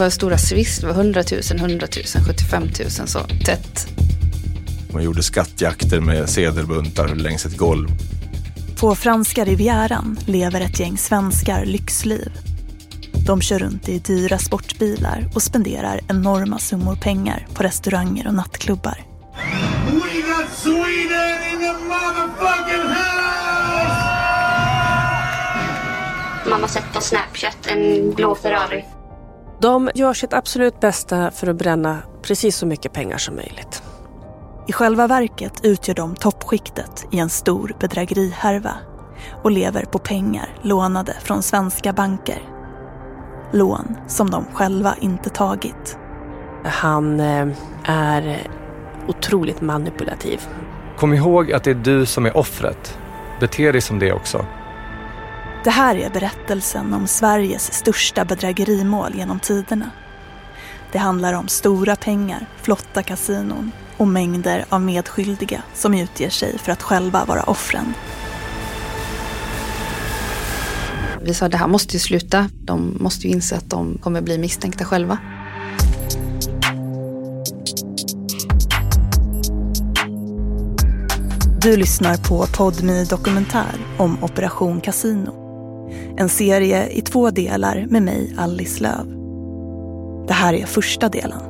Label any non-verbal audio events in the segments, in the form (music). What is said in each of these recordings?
Var stora swiss, det var 100 000, 100 000, 75 000 så tätt. Man gjorde skattjakter med sedelbuntar längs ett golv. På franska rivieran lever ett gäng svenskar lyxliv. De kör runt i dyra sportbilar och spenderar enorma summor pengar på restauranger och nattklubbar. We got Sweden in the motherfucking house! Man har sett på Snapchat en blå Ferrari. De gör sitt absolut bästa för att bränna precis så mycket pengar som möjligt. I själva verket utgör de toppskiktet i en stor bedrägerihärva och lever på pengar lånade från svenska banker. Lån som de själva inte tagit. Han eh, är otroligt manipulativ. Kom ihåg att det är du som är offret. Bete dig som det också. Det här är berättelsen om Sveriges största bedrägerimål genom tiderna. Det handlar om stora pengar, flotta kasinon och mängder av medskyldiga som utger sig för att själva vara offren. Vi sa det här måste ju sluta. De måste ju inse att de kommer bli misstänkta själva. Du lyssnar på Podmi Dokumentär om Operation Casino. En serie i två delar med mig, Alice Löv. Det här är första delen.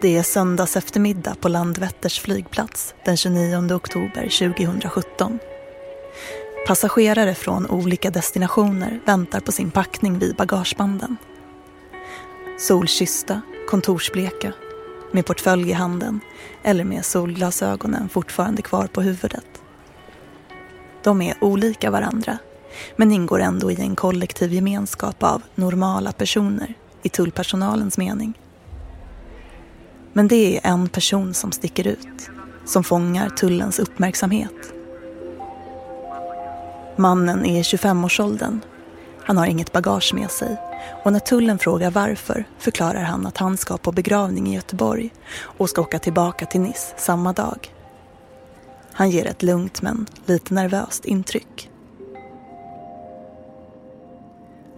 Det är söndags eftermiddag på Landvetters flygplats den 29 oktober 2017. Passagerare från olika destinationer väntar på sin packning vid bagagebanden. Solkyssta, kontorsbleka, med portfölj i handen eller med solglasögonen fortfarande kvar på huvudet. De är olika varandra men ingår ändå i en kollektiv gemenskap av normala personer i tullpersonalens mening. Men det är en person som sticker ut, som fångar tullens uppmärksamhet. Mannen är i 25-årsåldern. Han har inget bagage med sig och när tullen frågar varför förklarar han att han ska på begravning i Göteborg och ska åka tillbaka till Nice samma dag. Han ger ett lugnt men lite nervöst intryck.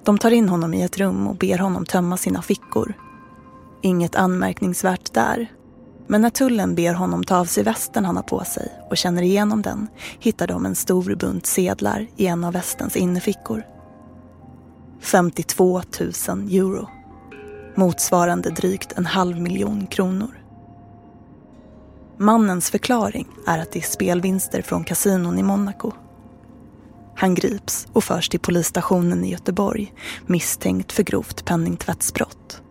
De tar in honom i ett rum och ber honom tömma sina fickor Inget anmärkningsvärt där. Men när tullen ber honom ta av sig västen han har på sig och känner igenom den hittar de en stor bunt sedlar i en av västens innerfickor. 52 000 euro. Motsvarande drygt en halv miljon kronor. Mannens förklaring är att det är spelvinster från kasinon i Monaco. Han grips och förs till polisstationen i Göteborg misstänkt för grovt penningtvättsbrott.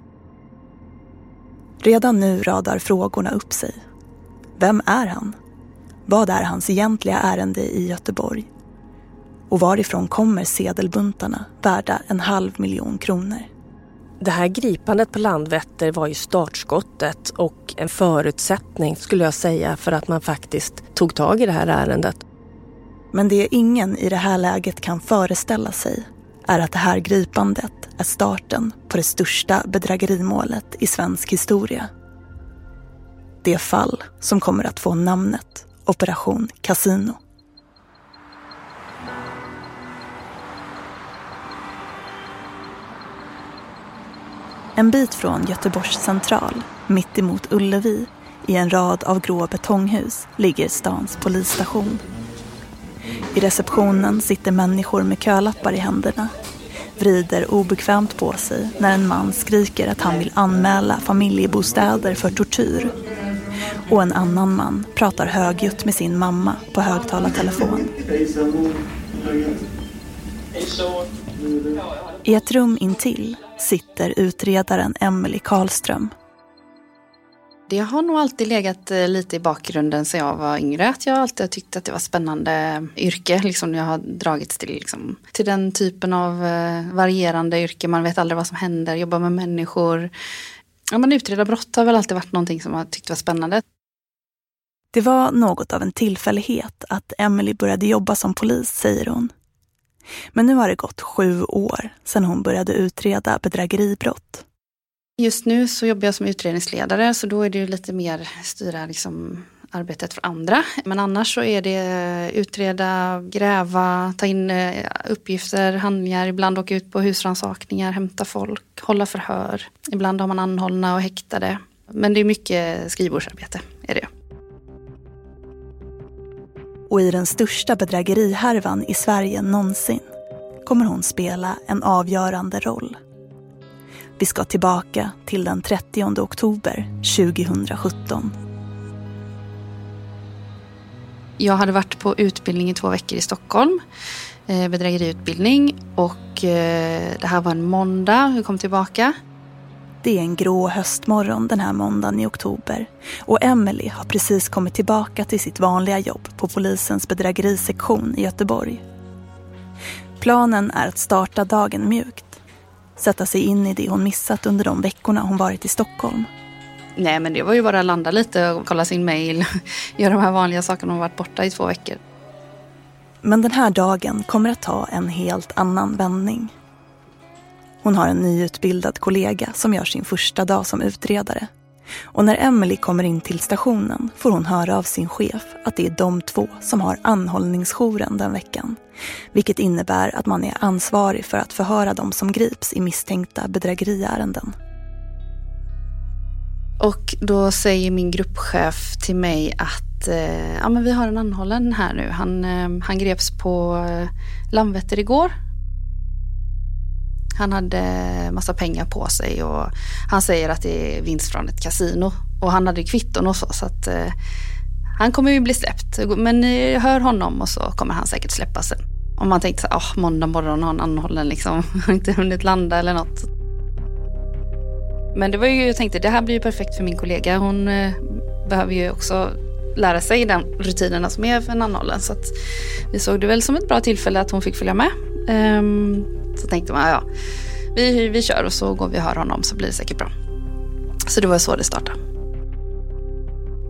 Redan nu radar frågorna upp sig. Vem är han? Vad är hans egentliga ärende i Göteborg? Och varifrån kommer sedelbuntarna värda en halv miljon kronor? Det här gripandet på Landvetter var ju startskottet och en förutsättning skulle jag säga för att man faktiskt tog tag i det här ärendet. Men det ingen i det här läget kan föreställa sig är att det här gripandet är starten på det största bedrägerimålet i svensk historia. Det fall som kommer att få namnet Operation Casino. En bit från Göteborgs central, mitt emot Ullevi, i en rad av grå betonghus, ligger stans polisstation. I receptionen sitter människor med kölappar i händerna vrider obekvämt på sig när en man skriker att han vill anmäla familjebostäder för tortyr. Och en annan man pratar högljutt med sin mamma på högtalartelefon. I ett rum intill sitter utredaren Emelie Karlström. Det har nog alltid legat eh, lite i bakgrunden sen jag var yngre. Att jag alltid tyckt att det var spännande yrke. Liksom jag har dragits till, liksom, till den typen av eh, varierande yrke. Man vet aldrig vad som händer, jobba med människor. Ja, men utreda brott har väl alltid varit någonting som jag tyckt var spännande. Det var något av en tillfällighet att Emily började jobba som polis, säger hon. Men nu har det gått sju år sedan hon började utreda bedrägeribrott. Just nu så jobbar jag som utredningsledare så då är det ju lite mer styra liksom arbetet för andra. Men annars så är det utreda, gräva, ta in eh, uppgifter, handlingar, ibland åka ut på husrannsakningar, hämta folk, hålla förhör. Ibland har man anhållna och häktade. Men det är mycket skrivbordsarbete, är det. Och i den största bedrägerihärvan i Sverige någonsin kommer hon spela en avgörande roll. Vi ska tillbaka till den 30 oktober 2017. Jag hade varit på utbildning i två veckor i Stockholm. Eh, bedrägeriutbildning och eh, det här var en måndag. Jag kom tillbaka. Det är en grå höstmorgon den här måndagen i oktober och Emily har precis kommit tillbaka till sitt vanliga jobb på polisens bedrägerisektion i Göteborg. Planen är att starta dagen mjukt. Sätta sig in i det hon missat under de veckorna hon varit i Stockholm. Nej men det var ju bara att landa lite och kolla sin mail. (laughs) Göra de här vanliga sakerna hon varit borta i två veckor. Men den här dagen kommer att ta en helt annan vändning. Hon har en nyutbildad kollega som gör sin första dag som utredare. Och när Emily kommer in till stationen får hon höra av sin chef att det är de två som har anhållningsjouren den veckan. Vilket innebär att man är ansvarig för att förhöra de som grips i misstänkta bedrägeriärenden. Och då säger min gruppchef till mig att eh, ja, men vi har en anhållen här nu. Han, eh, han greps på eh, Landvetter igår han hade massa pengar på sig och han säger att det är vinst från ett kasino. Och han hade kvitton och så. så att, eh, han kommer ju bli släppt. Men ni hör honom och så kommer han säkert släppas sen. Om man tänkte så oh, måndag morgon liksom, (laughs) har han anhållen liksom. inte hunnit landa eller något. Men det var ju, jag tänkte det här blir ju perfekt för min kollega. Hon eh, behöver ju också lära sig den rutinerna som är för en anhållen. Så att vi såg det väl som ett bra tillfälle att hon fick följa med. Um, så tänkte man, ja, vi, vi kör och så går vi och hör honom så blir det säkert bra. Så det var så det startade.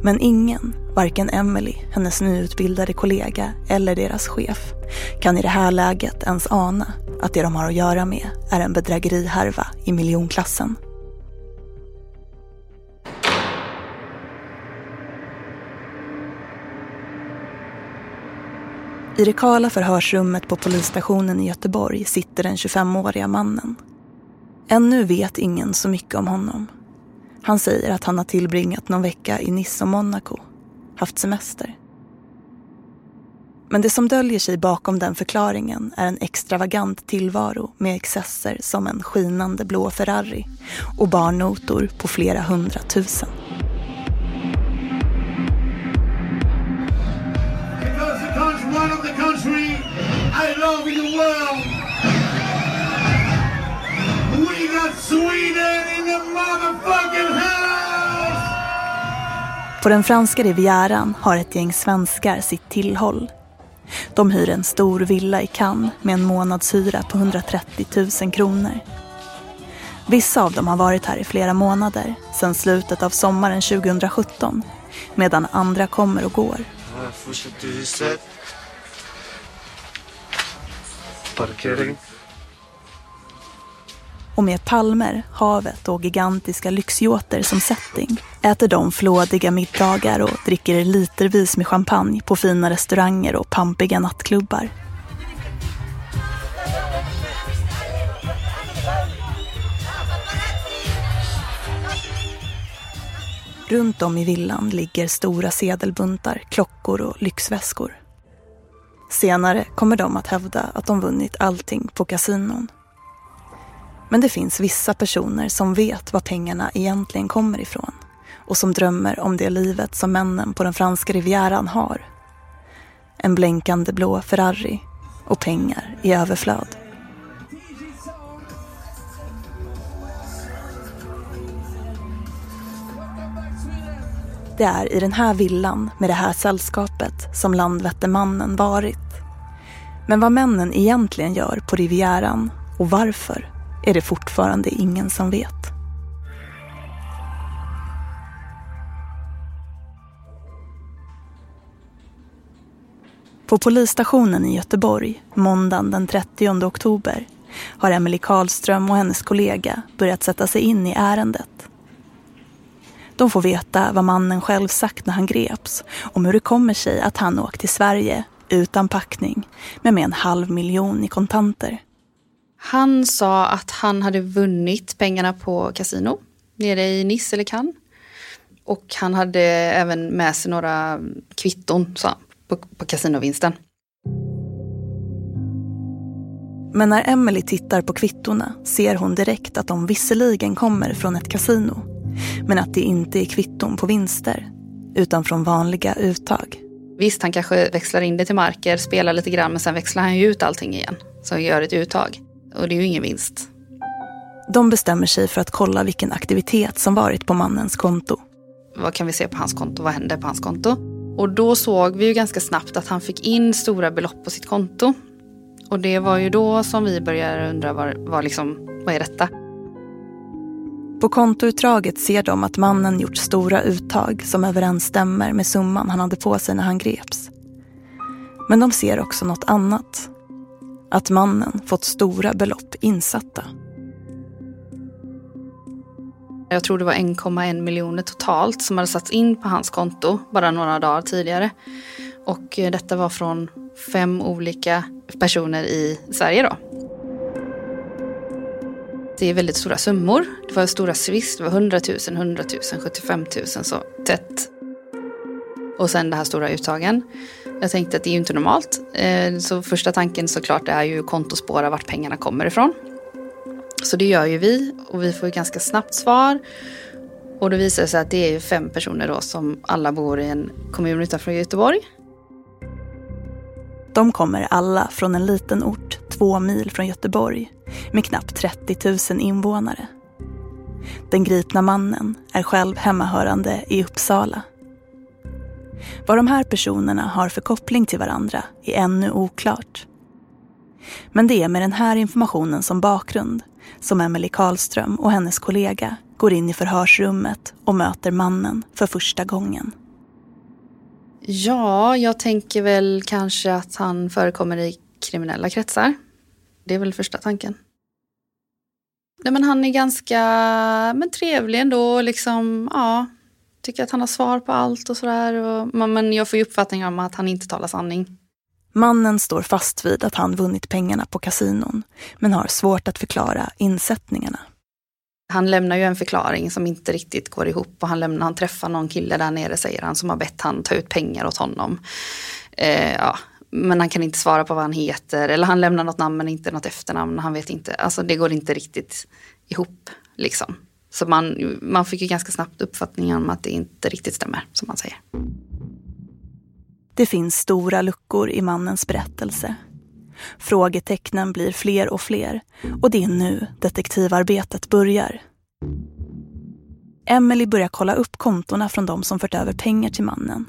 Men ingen, varken Emily, hennes nyutbildade kollega eller deras chef, kan i det här läget ens ana att det de har att göra med är en bedrägerihärva i miljonklassen. I det kala förhörsrummet på polisstationen i Göteborg sitter den 25-åriga mannen. Ännu vet ingen så mycket om honom. Han säger att han har tillbringat någon vecka i Nice och Monaco, haft semester. Men det som döljer sig bakom den förklaringen är en extravagant tillvaro med excesser som en skinande blå Ferrari och barnotor på flera hundratusen. I love the world. We got Sweden in the motherfucking house! På den franska rivieran har ett gäng svenskar sitt tillhåll. De hyr en stor villa i Cannes med en månadshyra på 130 000 kronor. Vissa av dem har varit här i flera månader, sedan slutet av sommaren 2017, medan andra kommer och går parkering. Och med palmer, havet och gigantiska lyxyachter som setting äter de flådiga middagar och dricker litervis med champagne på fina restauranger och pampiga nattklubbar. Runt om i villan ligger stora sedelbuntar, klockor och lyxväskor. Senare kommer de att hävda att de vunnit allting på kasinon. Men det finns vissa personer som vet var pengarna egentligen kommer ifrån och som drömmer om det livet som männen på den franska rivieran har. En blänkande blå Ferrari och pengar i överflöd. Det är i den här villan med det här sällskapet som Landvettermannen varit. Men vad männen egentligen gör på Rivieran och varför är det fortfarande ingen som vet. På polisstationen i Göteborg, måndagen den 30 oktober, har Emily Karlström och hennes kollega börjat sätta sig in i ärendet. De får veta vad mannen själv sagt när han greps om hur det kommer sig att han åkt till Sverige utan packning men med en halv miljon i kontanter. Han sa att han hade vunnit pengarna på kasino nere i Nice eller Cannes. Och han hade även med sig några kvitton sa han, på, på kasinovinsten. Men när Emily tittar på kvittorna ser hon direkt att de visserligen kommer från ett kasino. Men att det inte är kvitton på vinster, utan från vanliga uttag. Visst, han kanske växlar in det till marker, spelar lite grann, men sen växlar han ju ut allting igen. Så han gör ett uttag. Och det är ju ingen vinst. De bestämmer sig för att kolla vilken aktivitet som varit på mannens konto. Vad kan vi se på hans konto? Vad händer på hans konto? Och då såg vi ju ganska snabbt att han fick in stora belopp på sitt konto. Och det var ju då som vi började undra vad, vad, liksom, vad är detta? På kontoutdraget ser de att mannen gjort stora uttag som överensstämmer med summan han hade på sig när han greps. Men de ser också något annat. Att mannen fått stora belopp insatta. Jag tror det var 1,1 miljoner totalt som hade satts in på hans konto bara några dagar tidigare. Och eh, detta var från fem olika personer i Sverige då. Det är väldigt stora summor. Det var stora swiss, det var 100 000, 100 000, 75 000 så tätt. Och sen det här stora uttagen. Jag tänkte att det är ju inte normalt. Eh, så första tanken såklart är ju kontospåra vart pengarna kommer ifrån. Så det gör ju vi och vi får ju ganska snabbt svar. Och då visar det sig att det är fem personer då som alla bor i en kommun utanför Göteborg. De kommer alla från en liten ort två mil från Göteborg med knappt 30 000 invånare. Den gripna mannen är själv hemmahörande i Uppsala. Vad de här personerna har för koppling till varandra är ännu oklart. Men det är med den här informationen som bakgrund som Emelie Karlström och hennes kollega går in i förhörsrummet och möter mannen för första gången. Ja, jag tänker väl kanske att han förekommer i kriminella kretsar. Det är väl första tanken. Nej, men han är ganska men trevlig ändå. Liksom, ja, tycker att han har svar på allt och sådär. Men jag får ju uppfattningen om att han inte talar sanning. Mannen står fast vid att han vunnit pengarna på kasinon men har svårt att förklara insättningarna. Han lämnar ju en förklaring som inte riktigt går ihop och han, lämnar, han träffar någon kille där nere säger han som har bett han ta ut pengar åt honom. Eh, ja, men han kan inte svara på vad han heter eller han lämnar något namn men inte något efternamn. Han vet inte, alltså det går inte riktigt ihop liksom. Så man, man fick ju ganska snabbt uppfattningen om att det inte riktigt stämmer som man säger. Det finns stora luckor i mannens berättelse. Frågetecknen blir fler och fler och det är nu detektivarbetet börjar. Emily börjar kolla upp kontona från de som fört över pengar till mannen.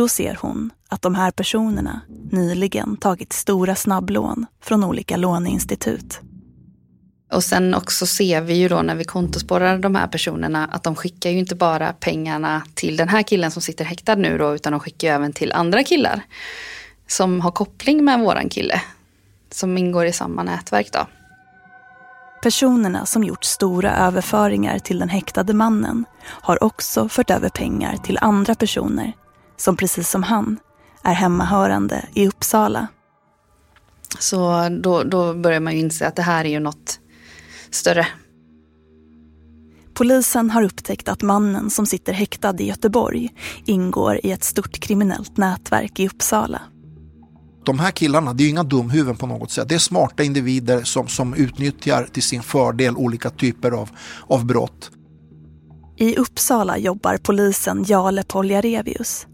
Då ser hon att de här personerna nyligen tagit stora snabblån från olika låneinstitut. Och sen också ser vi ju då när vi kontospårar de här personerna att de skickar ju inte bara pengarna till den här killen som sitter häktad nu då utan de skickar ju även till andra killar som har koppling med våran kille som ingår i samma nätverk då. Personerna som gjort stora överföringar till den häktade mannen har också fört över pengar till andra personer som precis som han är hemmahörande i Uppsala. Så då, då börjar man ju inse att det här är ju något större. Polisen har upptäckt att mannen som sitter häktad i Göteborg ingår i ett stort kriminellt nätverk i Uppsala. De här killarna, det är ju inga dumhuvuden på något sätt. Det är smarta individer som, som utnyttjar till sin fördel olika typer av, av brott. I Uppsala jobbar polisen Jale Poljarevius.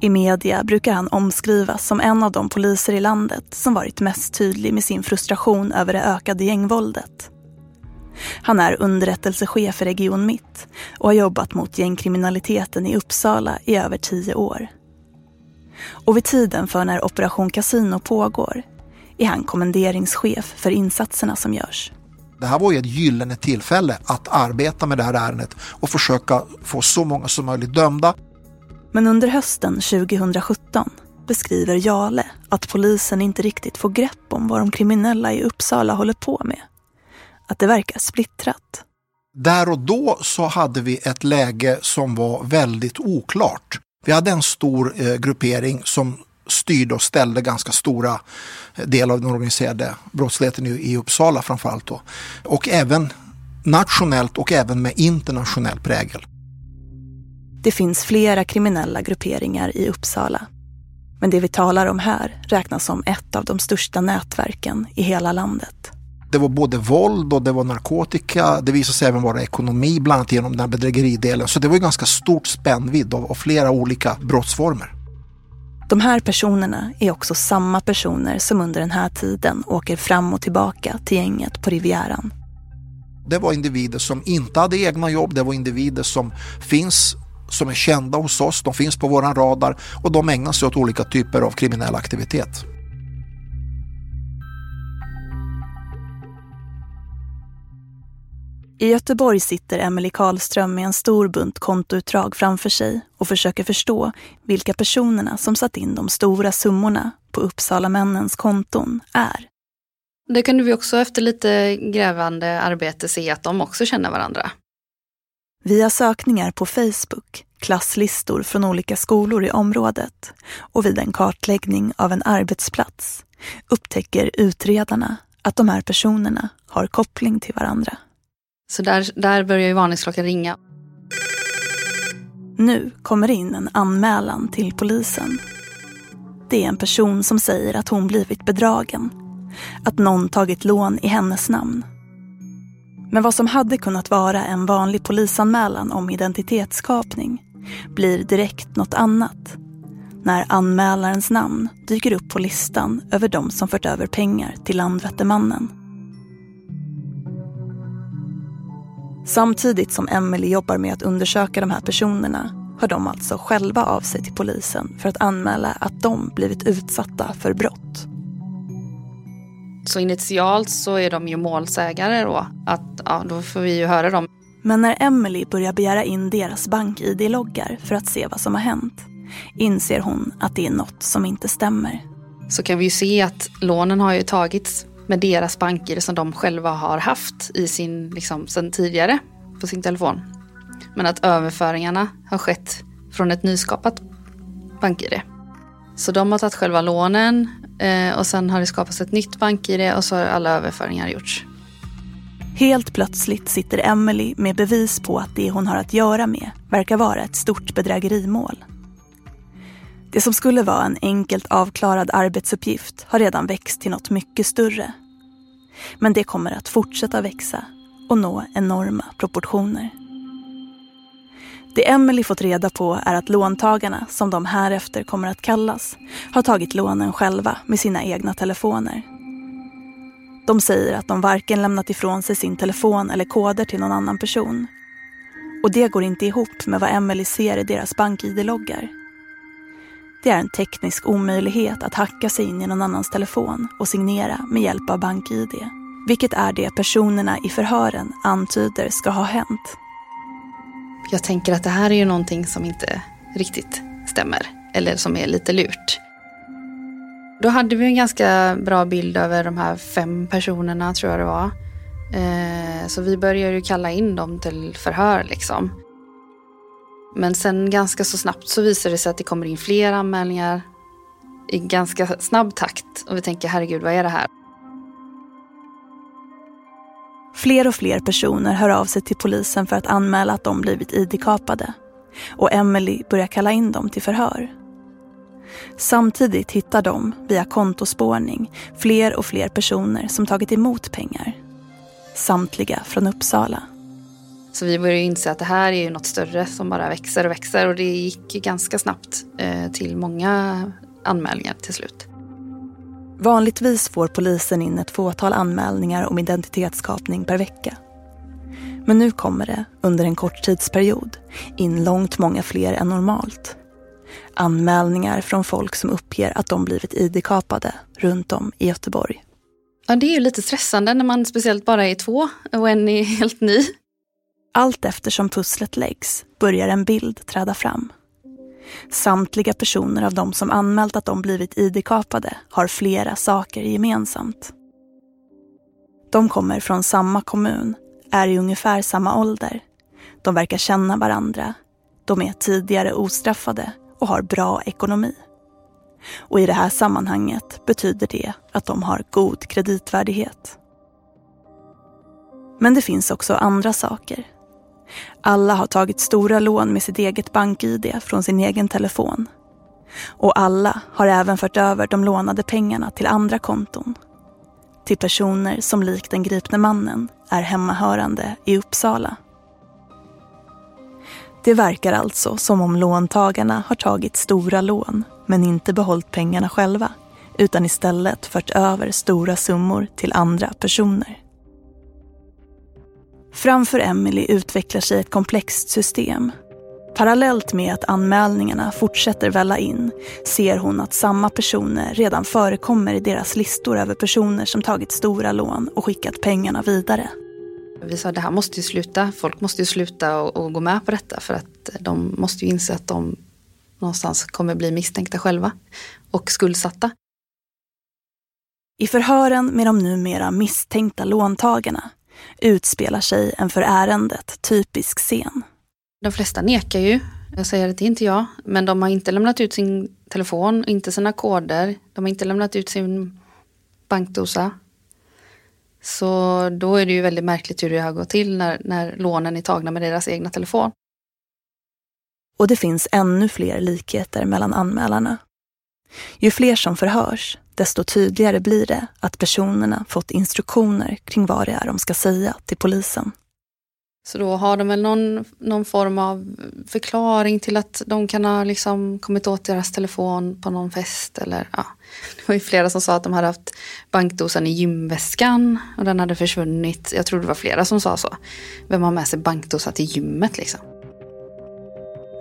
I media brukar han omskrivas som en av de poliser i landet som varit mest tydlig med sin frustration över det ökade gängvåldet. Han är underrättelsechef i Region Mitt och har jobbat mot gängkriminaliteten i Uppsala i över tio år. Och vid tiden för när Operation Casino pågår är han kommenderingschef för insatserna som görs. Det här var ju ett gyllene tillfälle att arbeta med det här ärendet och försöka få så många som möjligt dömda. Men under hösten 2017 beskriver Jale att polisen inte riktigt får grepp om vad de kriminella i Uppsala håller på med. Att det verkar splittrat. Där och då så hade vi ett läge som var väldigt oklart. Vi hade en stor eh, gruppering som styrde och ställde ganska stora eh, delar av den organiserade brottsligheten i, i Uppsala framförallt. Då. Och även nationellt och även med internationell prägel. Det finns flera kriminella grupperingar i Uppsala. Men det vi talar om här räknas som ett av de största nätverken i hela landet. Det var både våld och det var narkotika. Det visade sig även vara ekonomi, bland annat genom den här bedrägeridelen. Så det var ju ganska stort spännvidd av, av flera olika brottsformer. De här personerna är också samma personer som under den här tiden åker fram och tillbaka till gänget på Rivieran. Det var individer som inte hade egna jobb, det var individer som finns som är kända hos oss, de finns på våran radar och de ägnar sig åt olika typer av kriminell aktivitet. I Göteborg sitter Emelie Karlström med en stor bunt kontoutdrag framför sig och försöker förstå vilka personerna som satt in de stora summorna på Uppsala-männens konton är. Det kunde vi också efter lite grävande arbete se att de också känner varandra. Via sökningar på Facebook, klasslistor från olika skolor i området och vid en kartläggning av en arbetsplats upptäcker utredarna att de här personerna har koppling till varandra. Så där, där börjar ju varningsklockan ringa. Nu kommer in en anmälan till polisen. Det är en person som säger att hon blivit bedragen. Att någon tagit lån i hennes namn. Men vad som hade kunnat vara en vanlig polisanmälan om identitetskapning blir direkt något annat. När anmälarens namn dyker upp på listan över de som fört över pengar till Landvettermannen. Samtidigt som Emily jobbar med att undersöka de här personerna hör de alltså själva av sig till polisen för att anmäla att de blivit utsatta för brott. Så initialt så är de ju målsägare då. Att, ja, då får vi ju höra dem. Men när Emily börjar begära in deras bank-id-loggar för att se vad som har hänt inser hon att det är något som inte stämmer. Så kan vi ju se att lånen har ju tagits med deras banker som de själva har haft i sin, liksom, sedan tidigare på sin telefon. Men att överföringarna har skett från ett nyskapat BankID. Så de har tagit själva lånen eh, och sen har det skapats ett nytt bank-ID och så har alla överföringar gjorts. Helt plötsligt sitter Emily med bevis på att det hon har att göra med verkar vara ett stort bedrägerimål. Det som skulle vara en enkelt avklarad arbetsuppgift har redan växt till något mycket större. Men det kommer att fortsätta växa och nå enorma proportioner. Det Emily fått reda på är att låntagarna, som de härefter kommer att kallas, har tagit lånen själva med sina egna telefoner. De säger att de varken lämnat ifrån sig sin telefon eller koder till någon annan person. Och det går inte ihop med vad Emily ser i deras bank-id-loggar. Det är en teknisk omöjlighet att hacka sig in i någon annans telefon och signera med hjälp av BankID. Vilket är det personerna i förhören antyder ska ha hänt. Jag tänker att det här är ju någonting som inte riktigt stämmer. Eller som är lite lurt. Då hade vi en ganska bra bild över de här fem personerna tror jag det var. Eh, så vi började ju kalla in dem till förhör liksom. Men sen ganska så snabbt så visar det sig att det kommer in fler anmälningar i ganska snabb takt. Och vi tänker herregud vad är det här? Fler och fler personer hör av sig till polisen för att anmäla att de blivit id-kapade. Och Emily börjar kalla in dem till förhör. Samtidigt hittar de, via kontospårning, fler och fler personer som tagit emot pengar. Samtliga från Uppsala. Så vi började inse att det här är ju något större som bara växer och växer och det gick ganska snabbt eh, till många anmälningar till slut. Vanligtvis får polisen in ett fåtal anmälningar om identitetskapning per vecka. Men nu kommer det, under en kort tidsperiod, in långt många fler än normalt. Anmälningar från folk som uppger att de blivit id-kapade runt om i Göteborg. Ja, det är ju lite stressande när man speciellt bara är två och en är helt ny. Allt eftersom pusslet läggs börjar en bild träda fram. Samtliga personer av de som anmält att de blivit id-kapade har flera saker gemensamt. De kommer från samma kommun, är i ungefär samma ålder. De verkar känna varandra. De är tidigare ostraffade och har bra ekonomi. Och i det här sammanhanget betyder det att de har god kreditvärdighet. Men det finns också andra saker. Alla har tagit stora lån med sitt eget bank-id från sin egen telefon. Och alla har även fört över de lånade pengarna till andra konton. Till personer som likt den gripne mannen är hemmahörande i Uppsala. Det verkar alltså som om låntagarna har tagit stora lån men inte behållit pengarna själva utan istället fört över stora summor till andra personer. Framför Emily utvecklar sig ett komplext system. Parallellt med att anmälningarna fortsätter välla in ser hon att samma personer redan förekommer i deras listor över personer som tagit stora lån och skickat pengarna vidare. Vi sa det här måste ju sluta, folk måste ju sluta och, och gå med på detta för att de måste ju inse att de någonstans kommer bli misstänkta själva och skuldsatta. I förhören med de numera misstänkta låntagarna utspelar sig en för ärendet typisk scen. De flesta nekar ju. Jag säger att det är inte jag. Men de har inte lämnat ut sin telefon, inte sina koder. De har inte lämnat ut sin bankdosa. Så då är det ju väldigt märkligt hur det har gått till när, när lånen är tagna med deras egna telefon. Och det finns ännu fler likheter mellan anmälarna. Ju fler som förhörs, desto tydligare blir det att personerna fått instruktioner kring vad det är de ska säga till polisen. Så då har de väl någon, någon form av förklaring till att de kan ha liksom kommit åt deras telefon på någon fest. Eller, ja. Det var ju flera som sa att de hade haft bankdosan i gymväskan och den hade försvunnit. Jag tror det var flera som sa så. Vem har med sig bankdosa till gymmet liksom?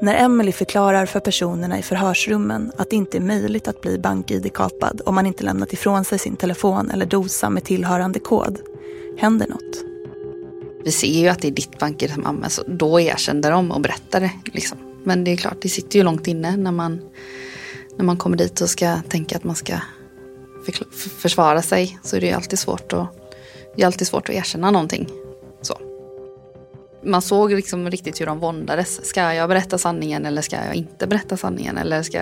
När Emily förklarar för personerna i förhörsrummen att det inte är möjligt att bli bank-id-kapad om man inte lämnat ifrån sig sin telefon eller dosa med tillhörande kod, händer något. Vi ser ju att det är ditt bank-id som används och då erkände de och berättade. Liksom. Men det är klart, det sitter ju långt inne när man, när man kommer dit och ska tänka att man ska försvara sig. Så är det alltid svårt att, det är alltid svårt att erkänna någonting. Så. Man såg liksom riktigt hur de våndades. Ska jag berätta sanningen eller ska jag inte berätta sanningen? Eller ska...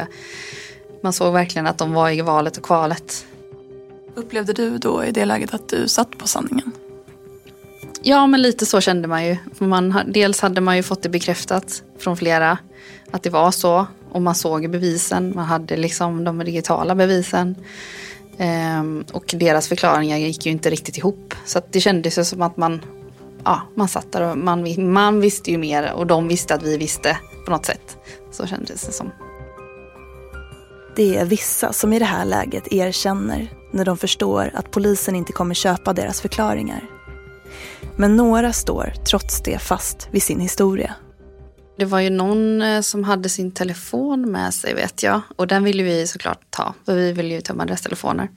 Man såg verkligen att de var i valet och kvalet. Upplevde du då i det läget att du satt på sanningen? Ja, men lite så kände man ju. Man, dels hade man ju fått det bekräftat från flera att det var så. Och man såg bevisen, man hade liksom de digitala bevisen. Ehm, och deras förklaringar gick ju inte riktigt ihop. Så det kändes ju som att man, ja, man satt där och man, man visste ju mer och de visste att vi visste på något sätt. Så kändes det som. Det är vissa som i det här läget erkänner när de förstår att polisen inte kommer köpa deras förklaringar. Men några står trots det fast vid sin historia. Det var ju någon eh, som hade sin telefon med sig vet jag. Och den ville vi såklart ta, för vi ville ju tömma deras telefoner.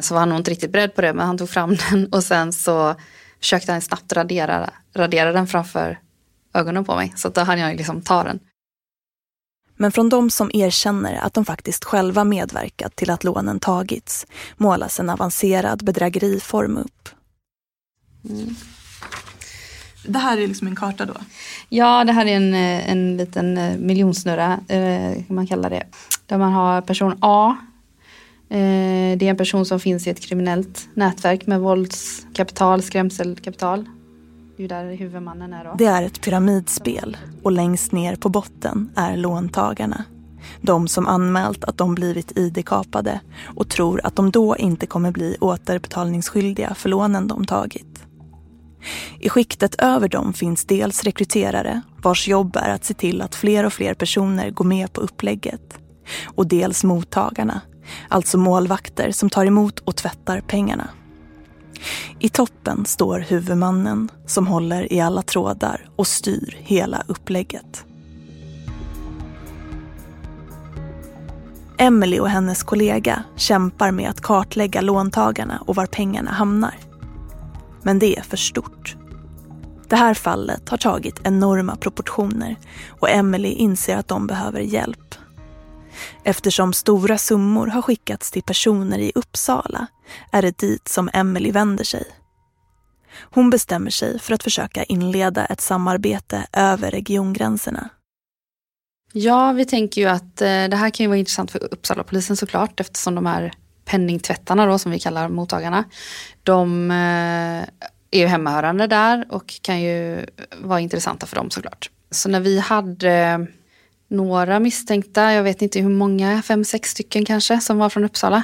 Så var han nog inte riktigt beredd på det, men han tog fram (laughs) den och sen så försökte han snabbt radera, radera den framför ögonen på mig. Så då hann jag liksom ta den. Men från de som erkänner att de faktiskt själva medverkat till att lånen tagits målas en avancerad bedrägeriform upp. Mm. Det här är liksom en karta då? Ja, det här är en, eh, en liten eh, miljonsnurra, eh, kan man kalla det. Där man har person A. Eh, det är en person som finns i ett kriminellt nätverk med våldskapital, skrämselkapital. Det är där huvudmannen är då. Det är ett pyramidspel och längst ner på botten är låntagarna. De som anmält att de blivit id-kapade och tror att de då inte kommer bli återbetalningsskyldiga för lånen de tagit. I skiktet över dem finns dels rekryterare vars jobb är att se till att fler och fler personer går med på upplägget. Och dels mottagarna, alltså målvakter som tar emot och tvättar pengarna. I toppen står huvudmannen som håller i alla trådar och styr hela upplägget. Emily och hennes kollega kämpar med att kartlägga låntagarna och var pengarna hamnar. Men det är för stort. Det här fallet har tagit enorma proportioner och Emily inser att de behöver hjälp. Eftersom stora summor har skickats till personer i Uppsala är det dit som Emily vänder sig. Hon bestämmer sig för att försöka inleda ett samarbete över regiongränserna. Ja, vi tänker ju att eh, det här kan ju vara intressant för Uppsala-polisen såklart eftersom de här penningtvättarna då som vi kallar mottagarna. De eh, är ju hemmahörande där och kan ju vara intressanta för dem såklart. Så när vi hade några misstänkta, jag vet inte hur många, fem, sex stycken kanske, som var från Uppsala.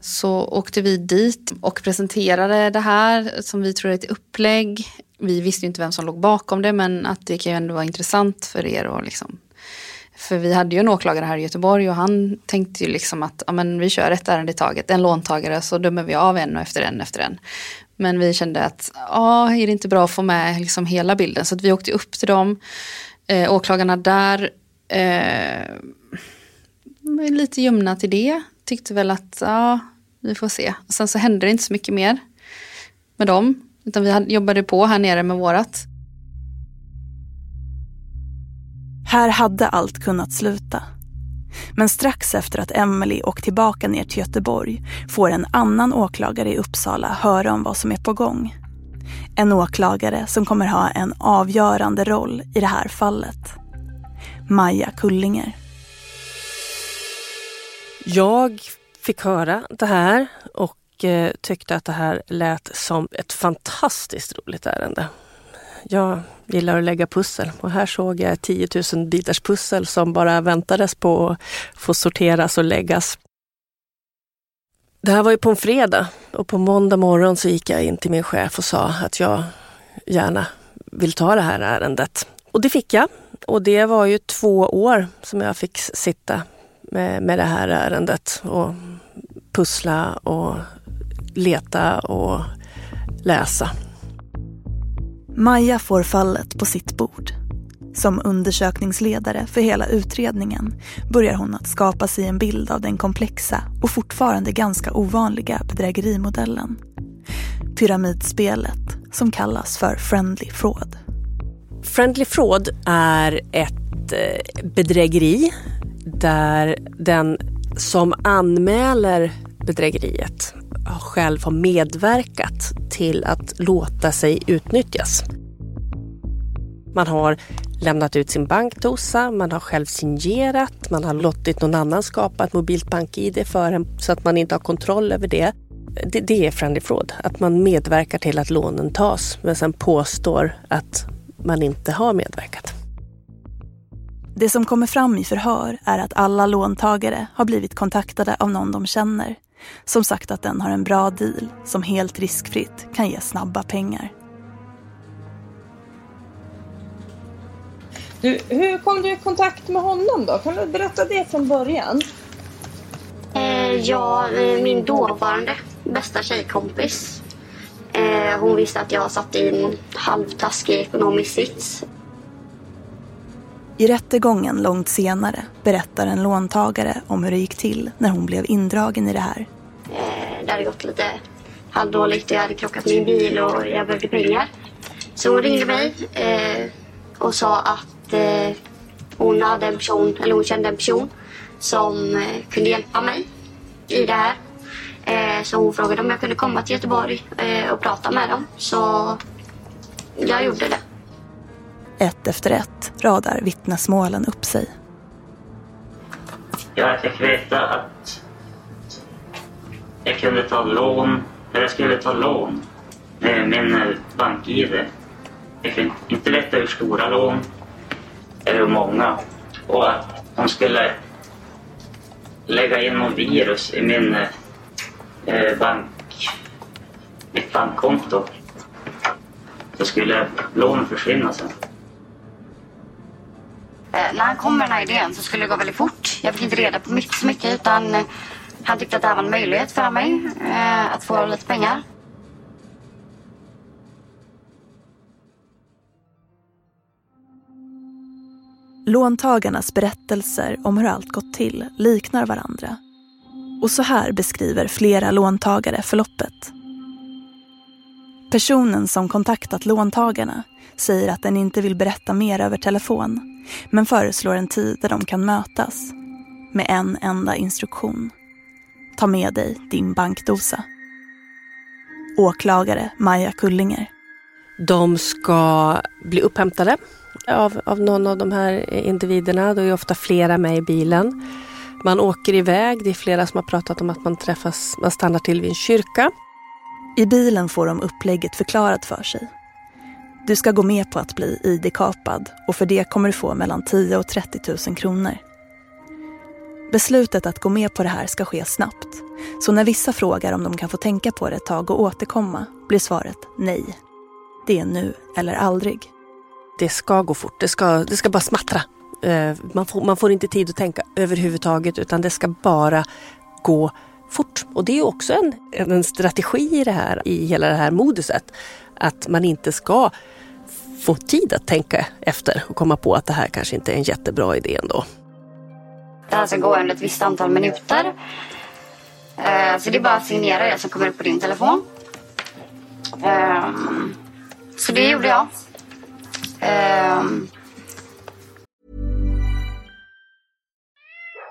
Så åkte vi dit och presenterade det här som vi tror är ett upplägg. Vi visste inte vem som låg bakom det men att det kan ju ändå vara intressant för er och liksom för vi hade ju en åklagare här i Göteborg och han tänkte ju liksom att ja, men vi kör ett ärende i taget, en låntagare så dömer vi av en och efter en efter en. Men vi kände att ja, är det inte bra att få med liksom hela bilden så att vi åkte upp till dem. Eh, åklagarna där eh, lite ljumna till det. Tyckte väl att ja, vi får se. Och sen så hände det inte så mycket mer med dem. Utan vi jobbade på här nere med vårat. Här hade allt kunnat sluta. Men strax efter att Emily åkt tillbaka ner till Göteborg får en annan åklagare i Uppsala höra om vad som är på gång. En åklagare som kommer ha en avgörande roll i det här fallet. Maja Kullinger. Jag fick höra det här och eh, tyckte att det här lät som ett fantastiskt roligt ärende. Jag gillar att lägga pussel och här såg jag 10 000 bitars pussel som bara väntades på att få sorteras och läggas. Det här var ju på en fredag och på måndag morgon så gick jag in till min chef och sa att jag gärna vill ta det här ärendet. Och det fick jag. Och det var ju två år som jag fick sitta med, med det här ärendet och pussla och leta och läsa. Maja får fallet på sitt bord. Som undersökningsledare för hela utredningen börjar hon att skapa sig en bild av den komplexa och fortfarande ganska ovanliga bedrägerimodellen. Pyramidspelet som kallas för Friendly Fraud. Friendly Fraud är ett eh, bedrägeri där den som anmäler bedrägeriet själv har medverkat till att låta sig utnyttjas. Man har lämnat ut sin bankdosa, man har själv signerat, man har låtit någon annan skapa ett mobilt bank-id för en så att man inte har kontroll över det. det. Det är friendly fraud, att man medverkar till att lånen tas men sen påstår att man inte har medverkat. Det som kommer fram i förhör är att alla låntagare har blivit kontaktade av någon de känner som sagt att den har en bra deal som helt riskfritt kan ge snabba pengar. Du, hur kom du i kontakt med honom då? Kan du berätta det från början? Eh, ja, eh, min dåvarande bästa tjejkompis. Eh, hon visste att jag satt i en halvtaskig ekonomisk sits. I rättegången långt senare berättar en låntagare om hur det gick till när hon blev indragen i det här. Eh, det hade gått lite halvdåligt. Jag hade krockat min bil och jag behövde pengar. Så hon ringde mig eh, och sa att eh, hon hade en person, eller hon kände en person som eh, kunde hjälpa mig i det här. Eh, så hon frågade om jag kunde komma till Göteborg eh, och prata med dem. Så jag gjorde det. Ett efter ett radar vittnesmålen upp sig. Jag fick veta att jag kunde ta lån, eller jag skulle ta lån med min bank-id. Jag fick inte veta hur stora lån eller hur många. Och att de skulle lägga in någon virus i min eh, bank, mitt bankkonto. Så skulle lånen försvinna sen. Eh, när han kom med den här idén så skulle det gå väldigt fort. Jag fick inte reda på mycket, så mycket utan eh, han tyckte att det här var en möjlighet för mig eh, att få lite pengar. Låntagarnas berättelser om hur allt gått till liknar varandra och så här beskriver flera låntagare förloppet. Personen som kontaktat låntagarna säger att den inte vill berätta mer över telefon men föreslår en tid där de kan mötas med en enda instruktion. Ta med dig din bankdosa. Åklagare Maja Kullinger. De ska bli upphämtade av, av någon av de här individerna. Det är ofta flera med i bilen. Man åker iväg. Det är flera som har pratat om att man träffas, man stannar till vid en kyrka. I bilen får de upplägget förklarat för sig. Du ska gå med på att bli ID-kapad och för det kommer du få mellan 10 och 30 000 kronor. Beslutet att gå med på det här ska ske snabbt. Så när vissa frågar om de kan få tänka på det ett tag och återkomma blir svaret nej. Det är nu eller aldrig. Det ska gå fort, det ska, det ska bara smattra. Eh, man får, man får inte tid att tänka överhuvudtaget utan det ska bara gå fort. Och det är också en, en strategi i det här, i hela det här moduset. Att man inte ska få tid att tänka efter och komma på att det här kanske inte är en jättebra idé ändå. Det här ska gå under ett visst antal minuter. Eh, så det är bara att signera det som kommer upp på din telefon. Ehm, så det gjorde jag. Ehm,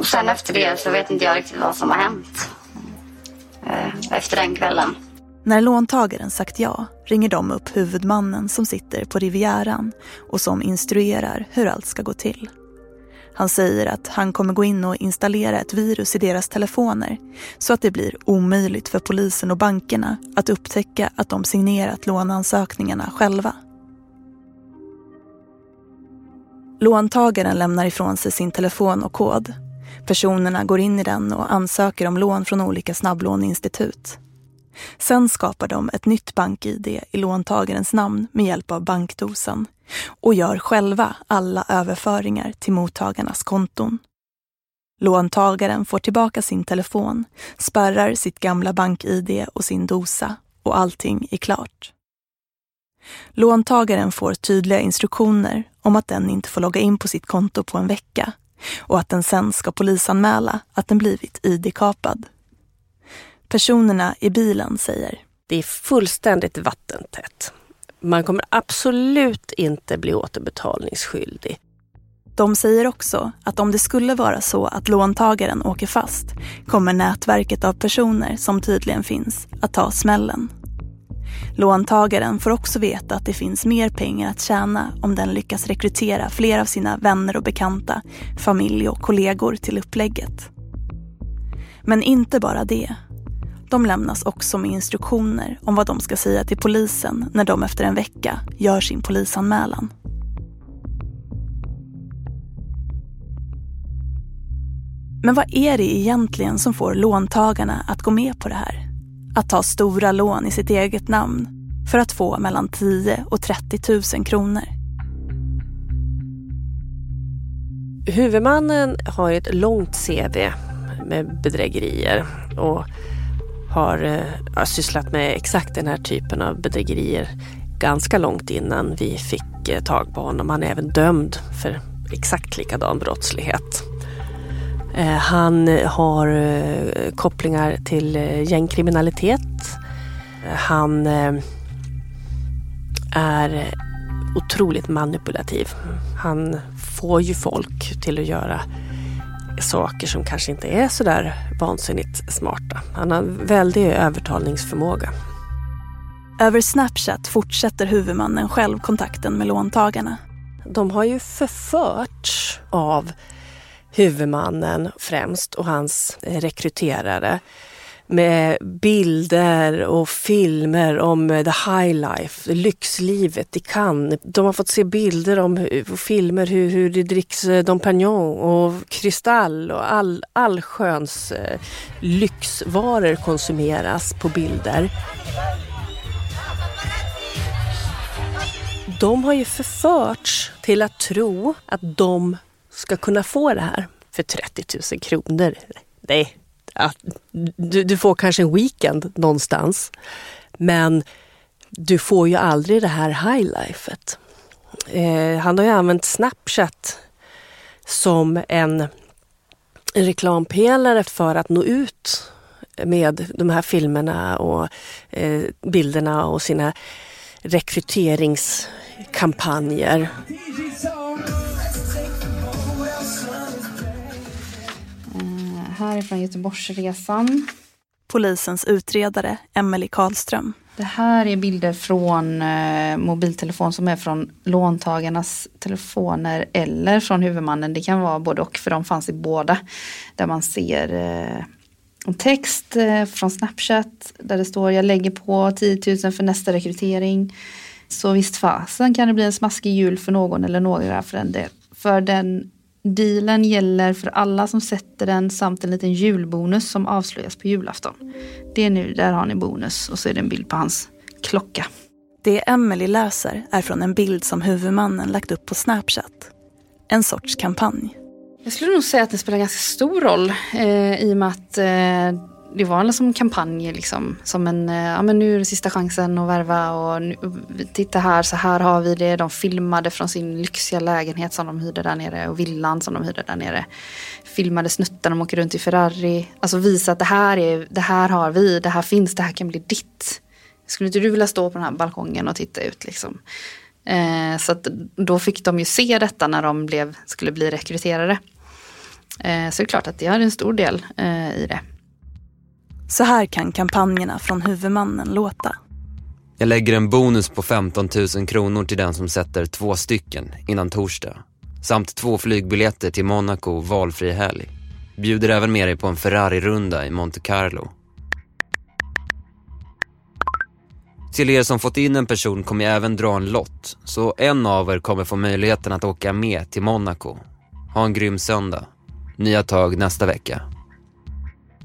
Och sen efter det så vet inte jag riktigt vad som har hänt. Eh, efter den kvällen. När låntagaren sagt ja ringer de upp huvudmannen som sitter på Rivieran och som instruerar hur allt ska gå till. Han säger att han kommer gå in och installera ett virus i deras telefoner så att det blir omöjligt för polisen och bankerna att upptäcka att de signerat låneansökningarna själva. Låntagaren lämnar ifrån sig sin telefon och kod. Personerna går in i den och ansöker om lån från olika snabblåneinstitut. Sen skapar de ett nytt bank-id i låntagarens namn med hjälp av bankdosan och gör själva alla överföringar till mottagarnas konton. Låntagaren får tillbaka sin telefon, spärrar sitt gamla bank-id och sin dosa och allting är klart. Låntagaren får tydliga instruktioner om att den inte får logga in på sitt konto på en vecka och att den sen ska polisanmäla att den blivit ID-kapad. Personerna i bilen säger Det är fullständigt vattentätt. Man kommer absolut inte bli återbetalningsskyldig. De säger också att om det skulle vara så att låntagaren åker fast kommer nätverket av personer som tydligen finns att ta smällen. Låntagaren får också veta att det finns mer pengar att tjäna om den lyckas rekrytera fler av sina vänner och bekanta, familj och kollegor till upplägget. Men inte bara det. De lämnas också med instruktioner om vad de ska säga till polisen när de efter en vecka gör sin polisanmälan. Men vad är det egentligen som får låntagarna att gå med på det här? Att ta stora lån i sitt eget namn för att få mellan 10 och 30 000 kronor. Huvudmannen har ett långt CV med bedrägerier och har, eh, har sysslat med exakt den här typen av bedrägerier ganska långt innan vi fick eh, tag på honom. Han är även dömd för exakt likadan brottslighet. Eh, han har kopplingar till gängkriminalitet. Han är otroligt manipulativ. Han får ju folk till att göra saker som kanske inte är sådär vansinnigt smarta. Han har väldig övertalningsförmåga. Över Snapchat fortsätter huvudmannen själv kontakten med låntagarna. De har ju förförts av huvudmannen främst och hans eh, rekryterare med bilder och filmer om eh, the high life, lyxlivet i Cannes. De har fått se bilder om och filmer hur, hur det dricks eh, Dom Pignon och kristall och all, allsköns lyxvaror konsumeras på bilder. De har ju förförts till att tro att de ska kunna få det här för 30 000 kronor. Nej, du, du får kanske en weekend någonstans. Men du får ju aldrig det här highlifet. Eh, han har ju använt Snapchat som en reklampelare för att nå ut med de här filmerna och eh, bilderna och sina rekryteringskampanjer. Här är från Göteborgsresan. Polisens utredare Emelie Karlström. Det här är bilder från eh, mobiltelefon som är från låntagarnas telefoner eller från huvudmannen. Det kan vara både och för de fanns i båda. Där man ser eh, en text eh, från Snapchat där det står jag lägger på 10 000 för nästa rekrytering. Så visst fasen kan det bli en smaskig jul för någon eller några för en del. För den Dealen gäller för alla som sätter den samt en liten julbonus som avslöjas på julafton. Det är nu, där har ni bonus och så är det en bild på hans klocka. Det Emily läser är från en bild som huvudmannen lagt upp på Snapchat. En sorts kampanj. Jag skulle nog säga att det spelar ganska stor roll eh, i och med att eh, det var en som kampanj liksom. Som en, eh, ja men nu är det sista chansen att värva och nu, titta här, så här har vi det. De filmade från sin lyxiga lägenhet som de hyrde där nere och villan som de hyrde där nere. Filmade snuttar de åker runt i Ferrari. Alltså visa att det här, är, det här har vi, det här finns, det här kan bli ditt. Skulle inte du vilja stå på den här balkongen och titta ut liksom? Eh, så att då fick de ju se detta när de blev, skulle bli rekryterade. Eh, så det är klart att det hade en stor del eh, i det. Så här kan kampanjerna från huvudmannen låta. Jag lägger en bonus på 15 000 kronor till den som sätter två stycken innan torsdag. Samt två flygbiljetter till Monaco valfri helg. Bjuder även med dig på en Ferrari-runda i Monte Carlo. Till er som fått in en person kommer jag även dra en lott. Så en av er kommer få möjligheten att åka med till Monaco. Ha en grym söndag. Nya tag nästa vecka.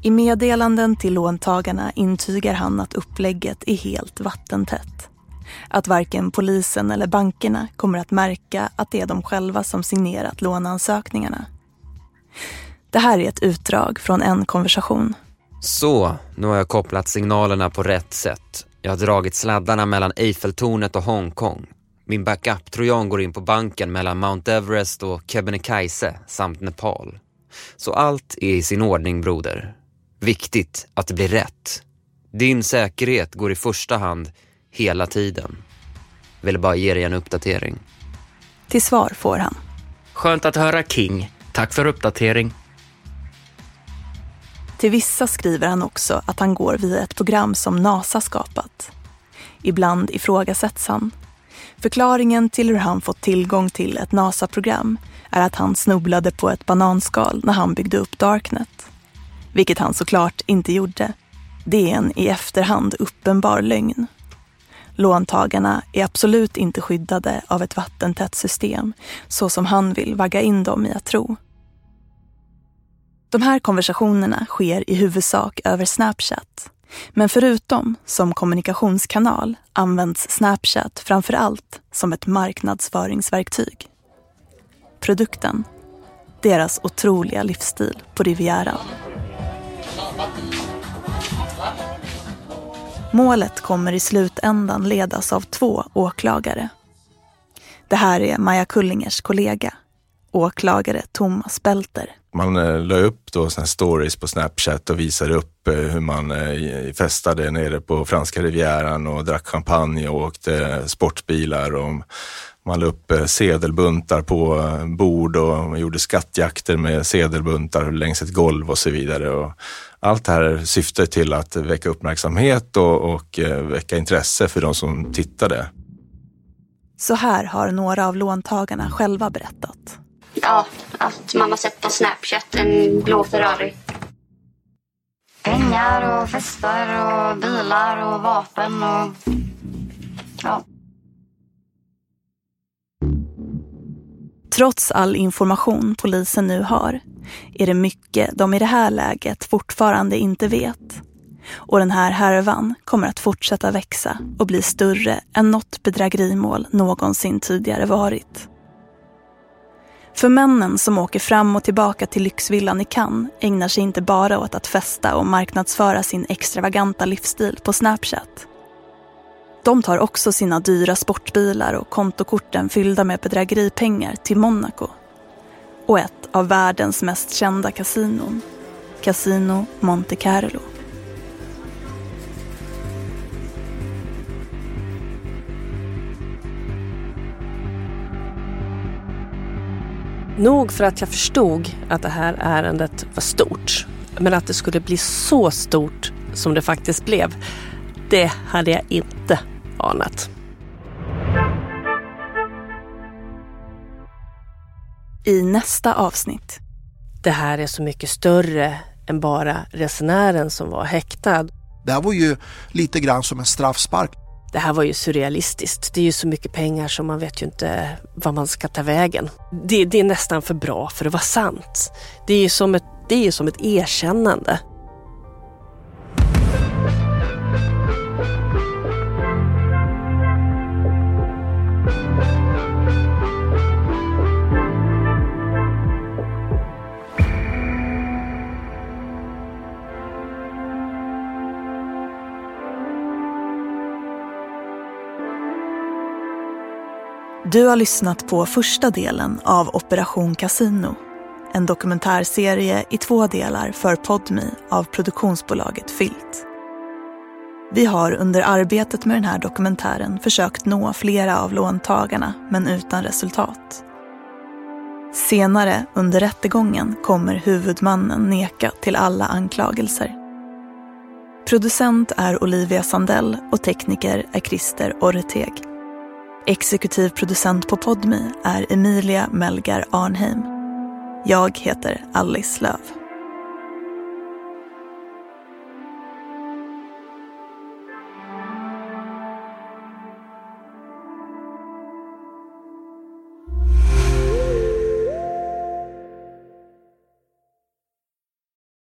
I meddelanden till låntagarna intygar han att upplägget är helt vattentätt. Att varken polisen eller bankerna kommer att märka att det är de själva som signerat låneansökningarna. Det här är ett utdrag från en konversation. Så, nu har jag kopplat signalerna på rätt sätt. Jag har dragit sladdarna mellan Eiffeltornet och Hongkong. Min backup-trojan går in på banken mellan Mount Everest och Kebnekaise samt Nepal. Så allt är i sin ordning broder. Viktigt att det blir rätt. Din säkerhet går i första hand hela tiden. Vill bara ge dig en uppdatering. Till svar får han. Skönt att höra King. Tack för uppdatering. Till vissa skriver han också att han går via ett program som NASA skapat. Ibland ifrågasätts han. Förklaringen till hur han fått tillgång till ett NASA-program är att han snubblade på ett bananskal när han byggde upp Darknet vilket han såklart inte gjorde. Det är en i efterhand uppenbar lögn. Låntagarna är absolut inte skyddade av ett vattentätt system så som han vill vagga in dem i att tro. De här konversationerna sker i huvudsak över Snapchat. Men förutom som kommunikationskanal används Snapchat framför allt som ett marknadsföringsverktyg. Produkten, deras otroliga livsstil på Rivieran. Målet kommer i slutändan ledas av två åklagare. Det här är Maja Kullingers kollega, åklagare Thomas Belter. Man eh, la upp då såna stories på Snapchat och visade upp eh, hur man eh, festade nere på franska rivieran och drack champagne och åkte eh, sportbilar. Och man la upp eh, sedelbuntar på eh, bord och man gjorde skattjakter med sedelbuntar längs ett golv och så vidare. Och allt det här syftar till att väcka uppmärksamhet och, och eh, väcka intresse för de som tittade. Så här har några av låntagarna själva berättat. Ja, att man har sett på Snapchat en blå Ferrari. pengar och fester och bilar och vapen och ja. Trots all information polisen nu har är det mycket de i det här läget fortfarande inte vet. Och den här härvan kommer att fortsätta växa och bli större än något bedrägerimål någonsin tidigare varit. För männen som åker fram och tillbaka till lyxvillan i Cannes ägnar sig inte bara åt att festa och marknadsföra sin extravaganta livsstil på Snapchat. De tar också sina dyra sportbilar och kontokorten fyllda med bedrägeripengar till Monaco. Och ett av världens mest kända kasinon, Casino Monte Carlo. Nog för att jag förstod att det här ärendet var stort. Men att det skulle bli så stort som det faktiskt blev, det hade jag inte anat. I nästa avsnitt. Det här är så mycket större än bara resenären som var häktad. Det här var ju lite grann som en straffspark. Det här var ju surrealistiskt. Det är ju så mycket pengar som man vet ju inte vad man ska ta vägen. Det, det är nästan för bra för att vara sant. Det är ju som ett, det är som ett erkännande. Du har lyssnat på första delen av Operation Casino. En dokumentärserie i två delar för Podmi av produktionsbolaget Filt. Vi har under arbetet med den här dokumentären försökt nå flera av låntagarna men utan resultat. Senare under rättegången kommer huvudmannen neka till alla anklagelser. Producent är Olivia Sandell och tekniker är Christer Orreteg. Exekutiv producent på Podmi är Emilia Melgar Arnheim. Jag heter Alice Löv.